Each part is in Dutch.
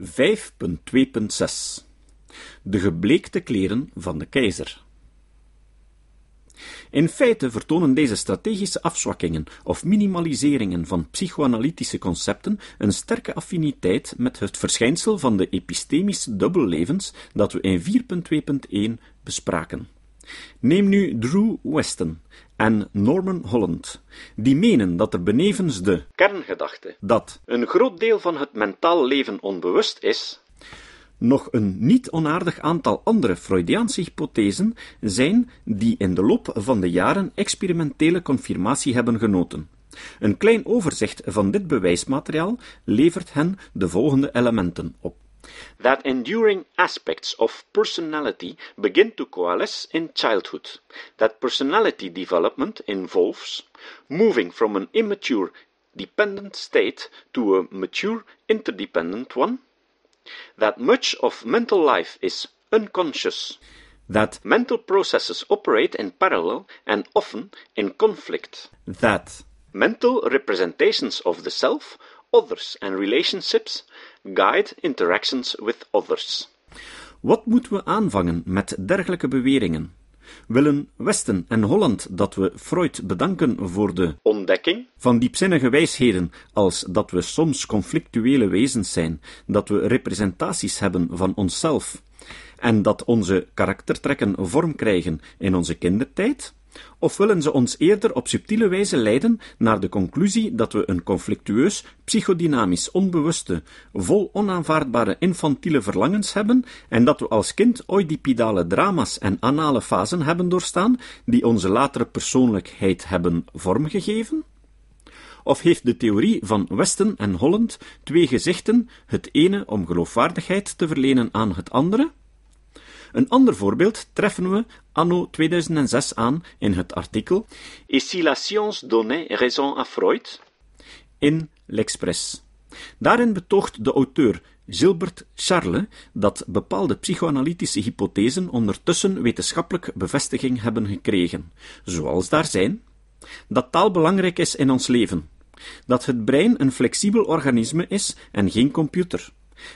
5.2.6 De gebleekte kleren van de keizer. In feite vertonen deze strategische afzwakkingen of minimaliseringen van psychoanalytische concepten een sterke affiniteit met het verschijnsel van de epistemische dubbellevens dat we in 4.2.1 bespraken. Neem nu Drew Weston en Norman Holland, die menen dat er benevens de kerngedachte dat een groot deel van het mentaal leven onbewust is, nog een niet onaardig aantal andere Freudiaanse hypothesen zijn die in de loop van de jaren experimentele confirmatie hebben genoten. Een klein overzicht van dit bewijsmateriaal levert hen de volgende elementen op. That enduring aspects of personality begin to coalesce in childhood. That personality development involves moving from an immature dependent state to a mature interdependent one that much of mental life is unconscious, that mental processes operate in parallel and often in conflict, that mental representations of the self, others, and relationships guide interactions with others. Wat moeten we aanvangen met dergelijke beweringen? willen Westen en Holland dat we Freud bedanken voor de ontdekking van diepzinnige wijsheden als dat we soms conflictuele wezens zijn, dat we representaties hebben van onszelf en dat onze karaktertrekken vorm krijgen in onze kindertijd? Of willen ze ons eerder op subtiele wijze leiden naar de conclusie dat we een conflictueus, psychodynamisch, onbewuste, vol onaanvaardbare infantiele verlangens hebben en dat we als kind oidipidale drama's en anale fasen hebben doorstaan die onze latere persoonlijkheid hebben vormgegeven? Of heeft de theorie van Westen en Holland twee gezichten, het ene om geloofwaardigheid te verlenen aan het andere? Een ander voorbeeld treffen we anno 2006 aan in het artikel Et si la science donnait raison à Freud? in L'Express. Daarin betoogt de auteur Gilbert Charles dat bepaalde psychoanalytische hypothesen ondertussen wetenschappelijk bevestiging hebben gekregen, zoals daar zijn dat taal belangrijk is in ons leven, dat het brein een flexibel organisme is en geen computer,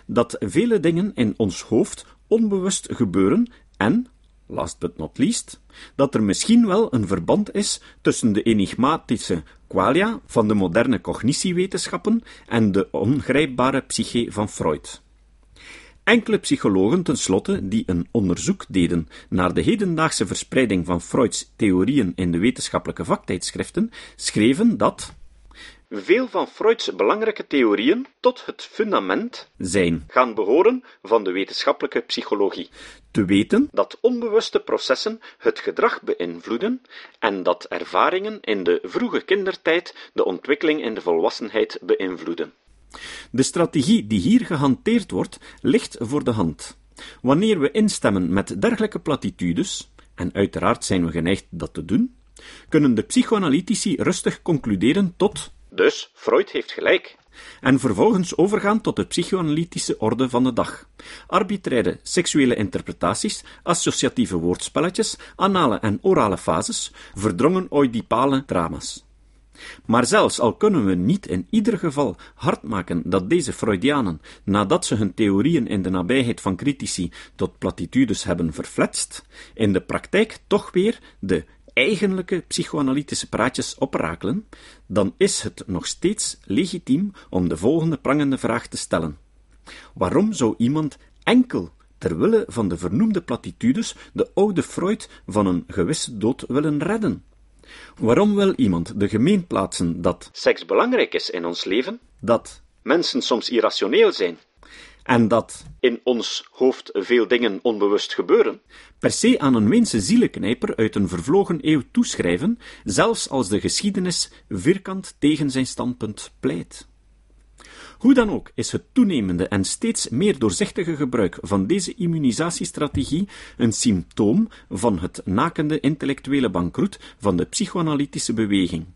dat vele dingen in ons hoofd onbewust gebeuren en, last but not least, dat er misschien wel een verband is tussen de enigmatische qualia van de moderne cognitiewetenschappen en de ongrijpbare psyche van Freud. Enkele psychologen tenslotte die een onderzoek deden naar de hedendaagse verspreiding van Freuds theorieën in de wetenschappelijke vaktijdschriften, schreven dat veel van Freuds belangrijke theorieën tot het fundament zijn gaan behoren van de wetenschappelijke psychologie. Te weten dat onbewuste processen het gedrag beïnvloeden en dat ervaringen in de vroege kindertijd de ontwikkeling in de volwassenheid beïnvloeden. De strategie die hier gehanteerd wordt, ligt voor de hand. Wanneer we instemmen met dergelijke platitudes, en uiteraard zijn we geneigd dat te doen, kunnen de psychoanalytici rustig concluderen tot dus Freud heeft gelijk. En vervolgens overgaan tot de psychoanalytische orde van de dag. Arbitraire seksuele interpretaties, associatieve woordspelletjes, anale en orale fases, verdrongen oidipale drama's. Maar zelfs al kunnen we niet in ieder geval hard maken dat deze Freudianen, nadat ze hun theorieën in de nabijheid van critici tot platitudes hebben verfletst, in de praktijk toch weer de eigenlijke psychoanalytische praatjes oprakelen, dan is het nog steeds legitiem om de volgende prangende vraag te stellen. Waarom zou iemand enkel terwille van de vernoemde platitudes de oude Freud van een gewisse dood willen redden? Waarom wil iemand de gemeen plaatsen dat seks belangrijk is in ons leven, dat mensen soms irrationeel zijn, en dat in ons hoofd veel dingen onbewust gebeuren, per se aan een Weense zielenknijper uit een vervlogen eeuw toeschrijven, zelfs als de geschiedenis vierkant tegen zijn standpunt pleit. Hoe dan ook is het toenemende en steeds meer doorzichtige gebruik van deze immunisatiestrategie een symptoom van het nakende intellectuele bankroet van de psychoanalytische beweging.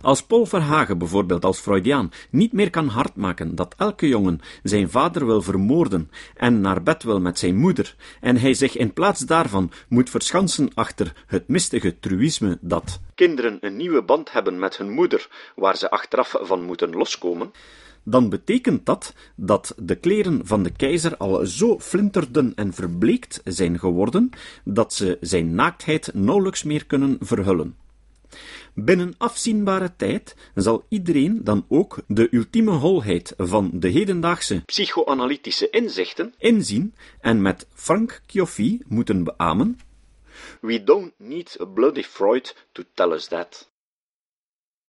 Als Paul Verhagen bijvoorbeeld als Freudiaan niet meer kan hardmaken dat elke jongen zijn vader wil vermoorden en naar bed wil met zijn moeder, en hij zich in plaats daarvan moet verschansen achter het mistige truïsme dat kinderen een nieuwe band hebben met hun moeder, waar ze achteraf van moeten loskomen, dan betekent dat dat de kleren van de keizer al zo flinterden en verbleekt zijn geworden dat ze zijn naaktheid nauwelijks meer kunnen verhullen. Binnen afzienbare tijd zal iedereen dan ook de ultieme holheid van de hedendaagse psychoanalytische inzichten inzien en met Frank Kiofi moeten beamen We don't need a bloody Freud to tell us that.